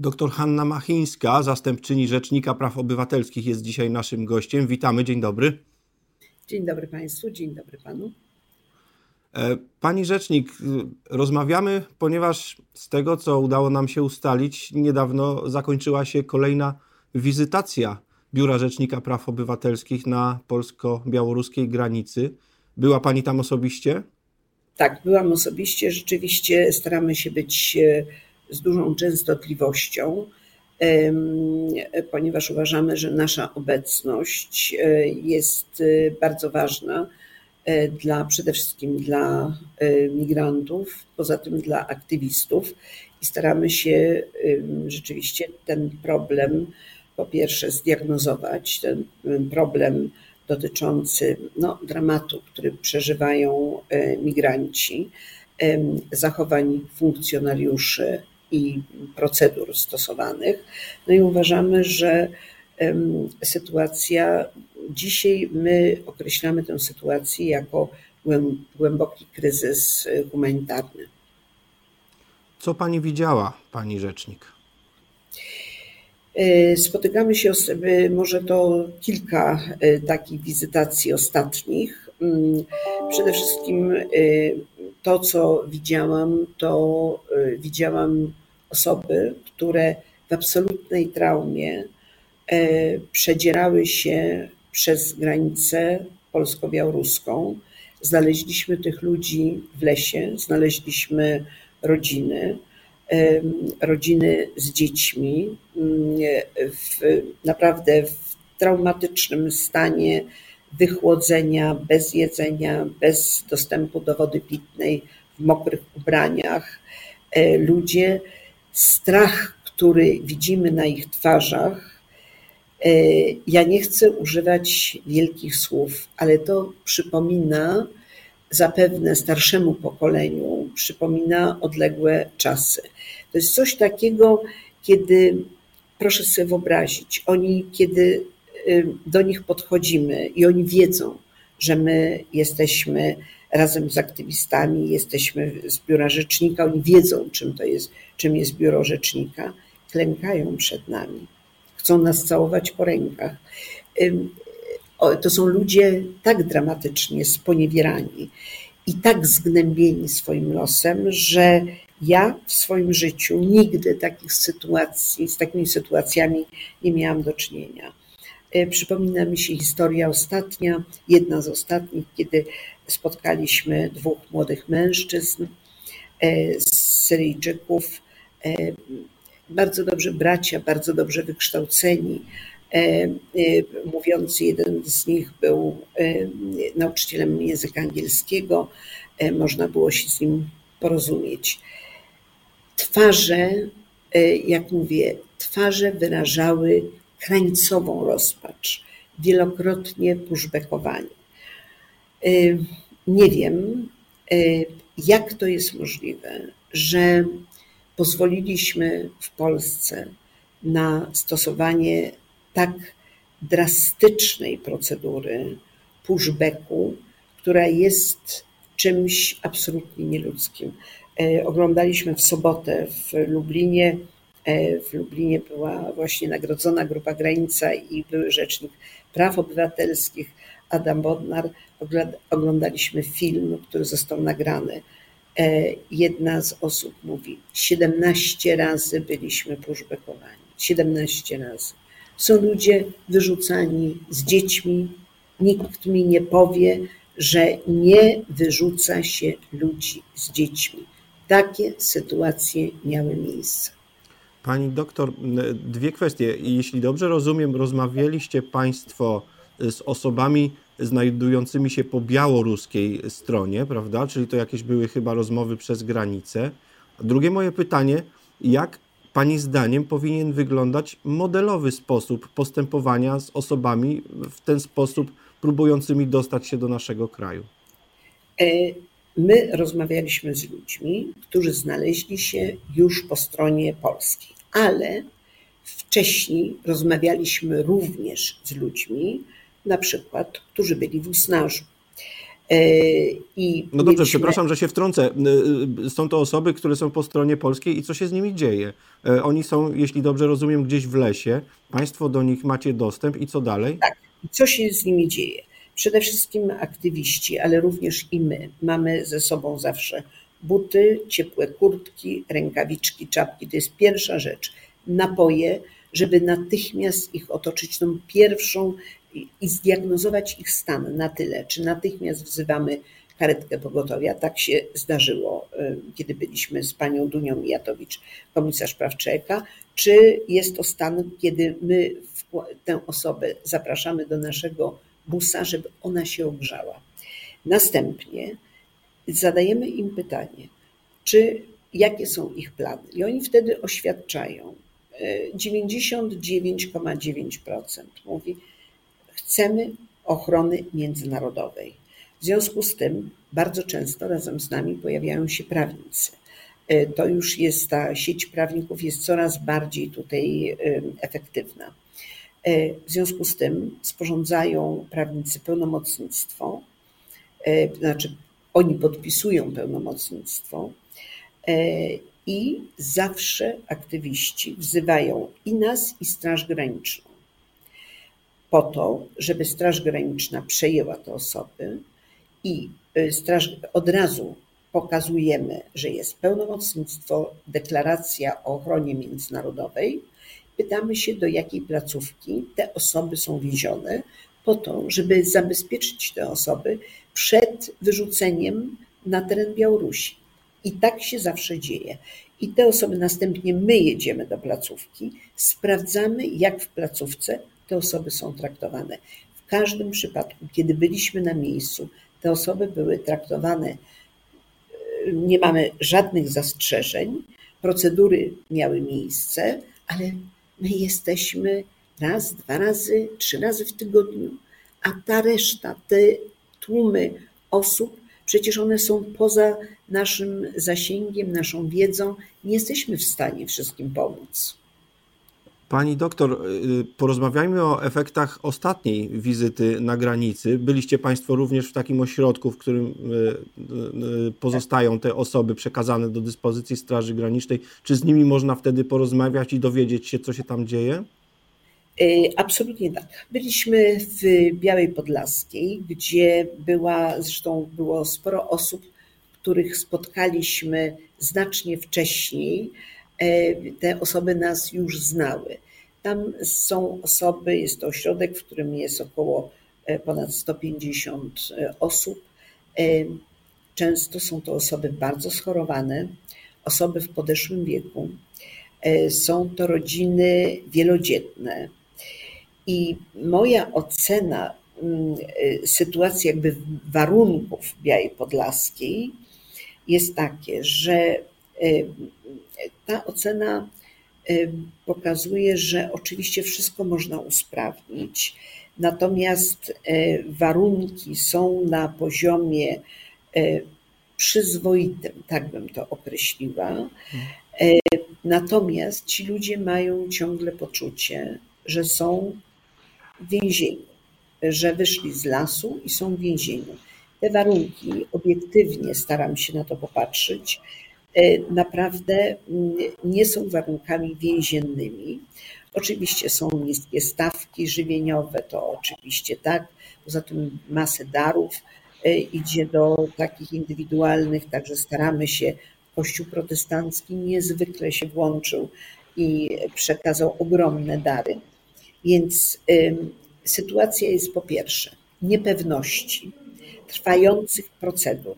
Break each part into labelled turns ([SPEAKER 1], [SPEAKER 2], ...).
[SPEAKER 1] Doktor Hanna Machińska, zastępczyni Rzecznika Praw Obywatelskich, jest dzisiaj naszym gościem. Witamy, dzień dobry.
[SPEAKER 2] Dzień dobry Państwu, dzień dobry Panu.
[SPEAKER 1] E, pani Rzecznik, rozmawiamy, ponieważ z tego, co udało nam się ustalić, niedawno zakończyła się kolejna wizytacja Biura Rzecznika Praw Obywatelskich na polsko-białoruskiej granicy. Była Pani tam osobiście?
[SPEAKER 2] Tak, byłam osobiście. Rzeczywiście staramy się być e, z dużą częstotliwością, ponieważ uważamy, że nasza obecność e, jest e, bardzo ważna dla przede wszystkim dla migrantów, poza tym dla aktywistów i staramy się rzeczywiście ten problem po pierwsze zdiagnozować, ten problem dotyczący no, dramatu, który przeżywają e, migranci, zachowań funkcjonariuszy i procedur stosowanych. No i uważamy, że sytuacja, dzisiaj my określamy tę sytuację jako głęboki kryzys humanitarny.
[SPEAKER 1] Co pani widziała, pani rzecznik?
[SPEAKER 2] E, spotykamy się, może to kilka e, takich wizytacji ostatnich. Mm, przede wszystkim e, to, co widziałam, to widziałam osoby, które w absolutnej traumie przedzierały się przez granicę polsko-białoruską. Znaleźliśmy tych ludzi w lesie, znaleźliśmy rodziny rodziny z dziećmi mm, w naprawdę w traumatycznym stanie wychłodzenia, bez jedzenia, bez dostępu do wody pitnej, w mokrych ubraniach. E, ludzie, strach, który widzimy na ich twarzach, e, ja nie chcę używać wielkich słów, ale to przypomina zapewne starszemu pokoleniu, przypomina odległe czasy. To jest coś takiego, kiedy, proszę sobie wyobrazić, oni, kiedy do nich podchodzimy i oni wiedzą, że my jesteśmy razem z aktywistami, jesteśmy z biura rzecznika, oni wiedzą, czym to jest, czym jest biuro rzecznika, klękają przed nami, chcą nas całować po rękach. To są ludzie tak dramatycznie sponiewierani i tak zgnębieni swoim losem, że ja w swoim życiu nigdy takich sytuacji, z takimi sytuacjami nie miałam do czynienia. E, przypomina mi się historia ostatnia, jedna z ostatnich, kiedy spotkaliśmy dwóch młodych mężczyzn z Syryjczyków, e, bardzo dobrze bracia, bardzo dobrze wykształceni. Mówiący, jeden z nich był nauczycielem języka angielskiego, można było się z nim porozumieć. Twarze, jak mówię, twarze wyrażały krańcową rozpacz, wielokrotnie pushbackowanie. E, nie wiem, e, jak to jest możliwe, że pozwoliliśmy w Polsce na stosowanie tak drastycznej procedury pushbacku, która jest czymś absolutnie nieludzkim. E, oglądaliśmy w sobotę w Lublinie. E, w Lublinie była właśnie nagrodzona Grupa Granica i były Rzecznik Praw Obywatelskich Adam Bodnar. Oglądaliśmy film, który został nagrany. E, jedna z osób mówi: 17 razy byliśmy pushbackowani. 17 razy. Są ludzie wyrzucani z dziećmi. Nikt mi nie powie, że nie wyrzuca się ludzi z dziećmi takie sytuacje miały miejsce.
[SPEAKER 1] Pani doktor, dwie kwestie. Jeśli dobrze rozumiem, rozmawialiście Państwo z osobami znajdującymi się po białoruskiej stronie, prawda? Czyli to jakieś były chyba rozmowy przez granicę. Drugie moje pytanie, jak Pani zdaniem powinien wyglądać modelowy sposób postępowania z osobami w ten sposób próbującymi dostać się do naszego kraju?
[SPEAKER 2] E, My rozmawialiśmy z ludźmi, którzy znaleźli się już po stronie polskiej, ale wcześniej rozmawialiśmy również z ludźmi, na przykład, którzy byli w Usnarzu.
[SPEAKER 1] I no dobrze, mieliśmy... przepraszam, że się wtrącę. Są to osoby, które są po stronie polskiej i co się z nimi dzieje? Oni są, jeśli dobrze rozumiem, gdzieś w lesie. Państwo do nich macie dostęp i co dalej?
[SPEAKER 2] Tak. Co się z nimi dzieje? Przede wszystkim aktywiści, ale również i my mamy ze sobą zawsze buty, ciepłe kurtki, rękawiczki, czapki. To jest pierwsza rzecz. Napoje, żeby natychmiast ich otoczyć tą pierwszą i zdiagnozować ich stan na tyle, czy natychmiast wzywamy karetkę pogotowia. Tak się zdarzyło, y, kiedy byliśmy z panią Dunią Mijatowicz, komisarz praw człowieka, czy jest to stan, kiedy my tę osobę zapraszamy do naszego busa, żeby ona się ogrzała. Następnie zadajemy im pytanie, czy jakie są ich plany. I oni wtedy oświadczają, 99,9% mówi, chcemy ochrony międzynarodowej. W związku z tym bardzo często razem z nami pojawiają się prawnicy. E, to już jest ta sieć prawników jest coraz bardziej tutaj efektywna. E, w związku z tym sporządzają prawnicy pełnomocnictwo, e, znaczy oni podpisują pełnomocnictwo i zawsze aktywiści wzywają i nas, i Straż Graniczną po to, żeby Straż Graniczna przejęła te osoby i straż, od razu pokazujemy, że jest pełnomocnictwo, deklaracja o ochronie międzynarodowej. Pytamy się, do jakiej placówki te osoby są wiezione, po to, żeby zabezpieczyć te osoby przed wyrzuceniem na teren Białorusi. I tak się zawsze dzieje. I te osoby następnie my jedziemy do placówki, sprawdzamy, jak w placówce te osoby są traktowane. W każdym przypadku, kiedy byliśmy na miejscu, te osoby były traktowane, nie mamy żadnych zastrzeżeń, procedury miały miejsce, ale my jesteśmy raz, dwa razy, trzy razy w tygodniu, a ta reszta, te tłumy osób, przecież one są poza naszym zasięgiem, naszą wiedzą, nie jesteśmy w stanie wszystkim pomóc.
[SPEAKER 1] Pani doktor, y, porozmawiajmy o efektach ostatniej wizyty na granicy. Byliście Państwo również w takim ośrodku, w którym y, y, pozostają te osoby przekazane do dyspozycji Straży Granicznej. Czy z nimi można wtedy porozmawiać i dowiedzieć się, co się tam dzieje?
[SPEAKER 2] Absolutnie tak. Byliśmy w Białej Podlaskiej, gdzie była, zresztą było sporo osób, których spotkaliśmy znacznie wcześniej te osoby nas już znały. Tam są osoby, jest to ośrodek, w którym jest około e, ponad 150 e, osób. Często są to osoby bardzo schorowane, osoby w podeszłym wieku. Są to rodziny wielodzietne. I moja ocena mm, sytuacji, jakby warunków Białej Podlaskiej jest takie, że ta ocena y, pokazuje, że oczywiście wszystko można usprawnić, natomiast y, warunki są na poziomie y, przyzwoitym, tak bym to określiła. Natomiast ci ludzie mają ciągle poczucie, że są w więzieniu, że wyszli z lasu i są w więzieniu. Te warunki, obiektywnie staram się na to popatrzeć, naprawdę mm, nie są warunkami więziennymi. Oczywiście są niskie stawki żywieniowe, to oczywiście tak. Poza tym masę darów e, idzie do takich indywidualnych, także staramy się. Kościół protestancki niezwykle się włączył i przekazał ogromne dary. Więc sytuacja jest po pierwsze niepewności, trwających procedur,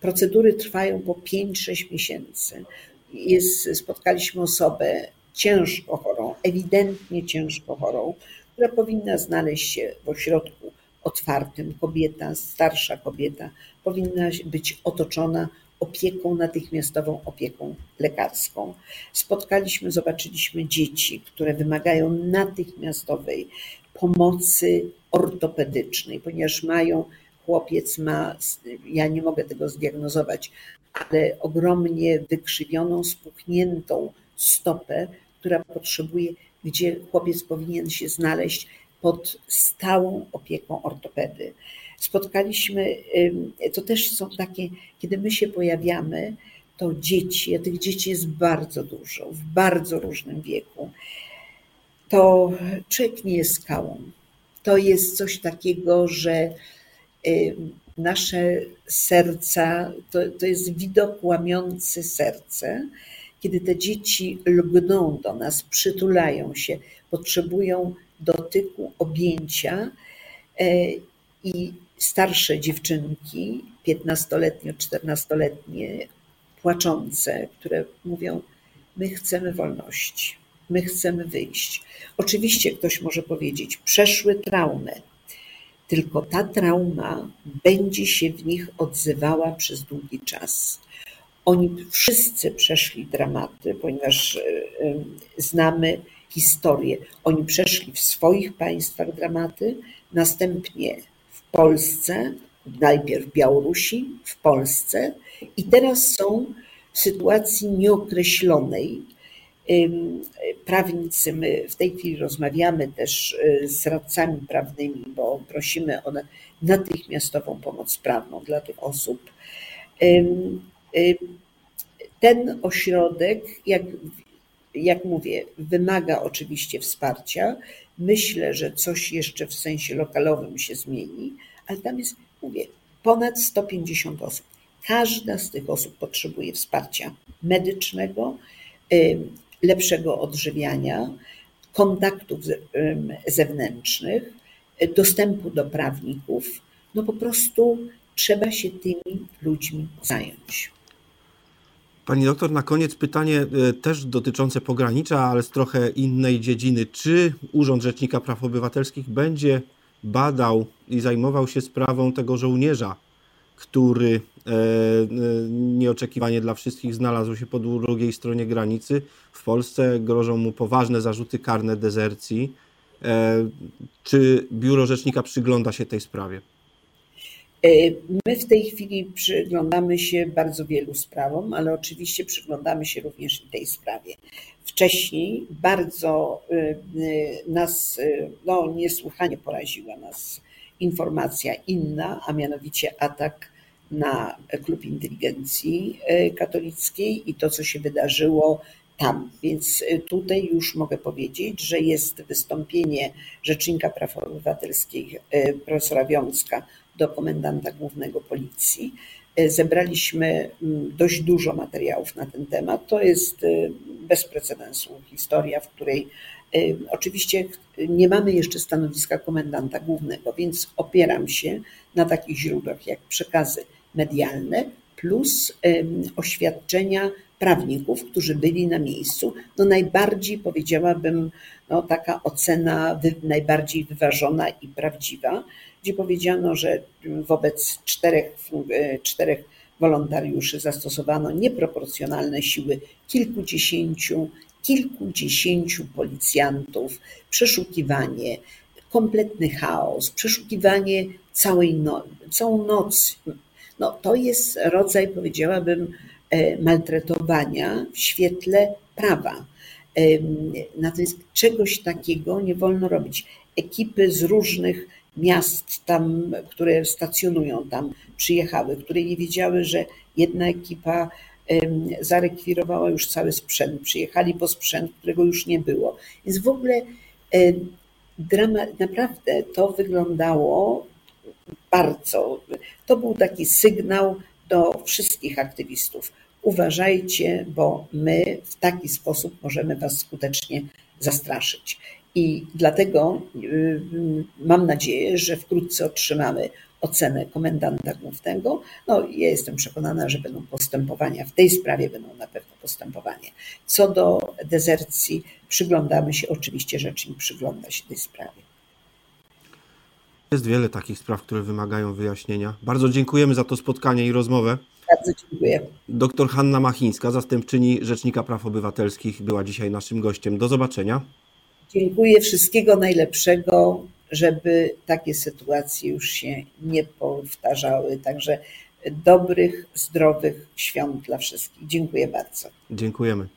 [SPEAKER 2] Procedury trwają po 5-6 miesięcy. Jest, spotkaliśmy osobę ciężko chorą, ewidentnie ciężko chorą, która powinna znaleźć się w ośrodku otwartym. Kobieta, starsza kobieta, powinna być otoczona opieką natychmiastową, opieką lekarską. Spotkaliśmy, zobaczyliśmy dzieci, które wymagają natychmiastowej pomocy ortopedycznej, ponieważ mają chłopiec ma, ja nie mogę tego zdiagnozować, ale ogromnie wykrzywioną, spuchniętą stopę, która potrzebuje, gdzie chłopiec powinien się znaleźć pod stałą opieką ortopedy. Spotkaliśmy, to też są takie, kiedy my się pojawiamy, to dzieci, a tych dzieci jest bardzo dużo, w bardzo różnym wieku, to człowiek nie jest skałą. To jest coś takiego, że nasze serca, to, to jest widok łamiący serce, kiedy te dzieci lgną do nas, przytulają się, potrzebują dotyku, objęcia e, i starsze dziewczynki, 15-letnie, 14-letnie, płaczące, które mówią: My chcemy wolności, my chcemy wyjść. Oczywiście ktoś może powiedzieć: Przeszły traumę, tylko ta trauma będzie się w nich odzywała przez długi czas. Oni wszyscy przeszli dramaty, ponieważ e, e, znamy historię. Oni przeszli w swoich państwach dramaty, następnie w Polsce, najpierw w Białorusi, w Polsce i teraz są w sytuacji nieokreślonej. Prawnicy, my w tej chwili rozmawiamy też e, z radcami prawnymi, bo prosimy o natychmiastową pomoc prawną dla tych osób. Ten ośrodek, jak jak mówię, wymaga oczywiście wsparcia. Myślę, że coś jeszcze w sensie lokalowym się zmieni, ale tam jest, mówię, ponad 150 osób. Każda z tych osób potrzebuje wsparcia medycznego, lepszego odżywiania, kontaktów zewnętrznych, dostępu do prawników. No po prostu trzeba się tymi ludźmi zająć.
[SPEAKER 1] Pani doktor, na koniec pytanie e, też dotyczące pogranicza, ale z trochę innej dziedziny. Czy Urząd Rzecznika Praw Obywatelskich będzie badał i zajmował się sprawą tego żołnierza, który e, e, nieoczekiwanie dla wszystkich znalazł się po drugiej stronie granicy? W Polsce grożą mu poważne zarzuty karne dezercji. Czy Biuro Rzecznika przygląda się tej sprawie?
[SPEAKER 2] E, my w tej chwili przyglądamy się bardzo wielu sprawom, ale oczywiście przyglądamy się również i tej sprawie. Wcześniej bardzo e, e, nas, no niesłychanie poraziła nas informacja inna, a mianowicie atak na Klub Inteligencji Katolickiej i to, co się wydarzyło tam. Więc tutaj już mogę powiedzieć, że jest wystąpienie Rzecznika Praw Obywatelskich profesora Wiązka do komendanta głównego policji. E, zebraliśmy mm, dość dużo materiałów na ten temat. To jest e, bez precedensu historia, w której e, oczywiście nie mamy jeszcze stanowiska komendanta głównego, więc opieram się na takich źródłach jak przekazy medialne plus oświadczenia prawników, którzy byli na miejscu. No najbardziej powiedziałabym, no taka ocena wy, najbardziej wyważona i prawdziwa, gdzie powiedziano, że wobec czterech, e, czterech wolontariuszy zastosowano nieproporcjonalne siły kilkudziesięciu, kilkudziesięciu policjantów, przeszukiwanie, kompletny chaos, przeszukiwanie całej no, całą noc. No, to jest rodzaj, powiedziałabym, e, maltretowania w świetle prawa. Natomiast czegoś takiego nie wolno robić. Ekipy z różnych miast tam, które stacjonują tam, przyjechały, które nie wiedziały, że jedna ekipa zarekwirowała już cały sprzęt. Przyjechali po sprzęt, którego już nie było. Więc w ogóle drama, naprawdę to wyglądało bardzo. To był taki sygnał do wszystkich aktywistów. Uważajcie, bo my w taki sposób możemy Was skutecznie zastraszyć. I dlatego mam nadzieję, że wkrótce otrzymamy ocenę komendanta głównego. No, ja jestem przekonana, że będą postępowania w tej sprawie, będą na pewno postępowania. Co do dezercji, przyglądamy się, oczywiście rzecznik przygląda się tej sprawie.
[SPEAKER 1] Jest wiele takich spraw, które wymagają wyjaśnienia. Bardzo dziękujemy za to spotkanie i rozmowę.
[SPEAKER 2] Bardzo dziękuję.
[SPEAKER 1] Doktor Hanna Machińska, zastępczyni Rzecznika Praw Obywatelskich, była dzisiaj naszym gościem. Do zobaczenia.
[SPEAKER 2] Dziękuję wszystkiego najlepszego, żeby takie sytuacje już się nie powtarzały. Także dobrych, zdrowych świąt dla wszystkich. Dziękuję bardzo.
[SPEAKER 1] Dziękujemy.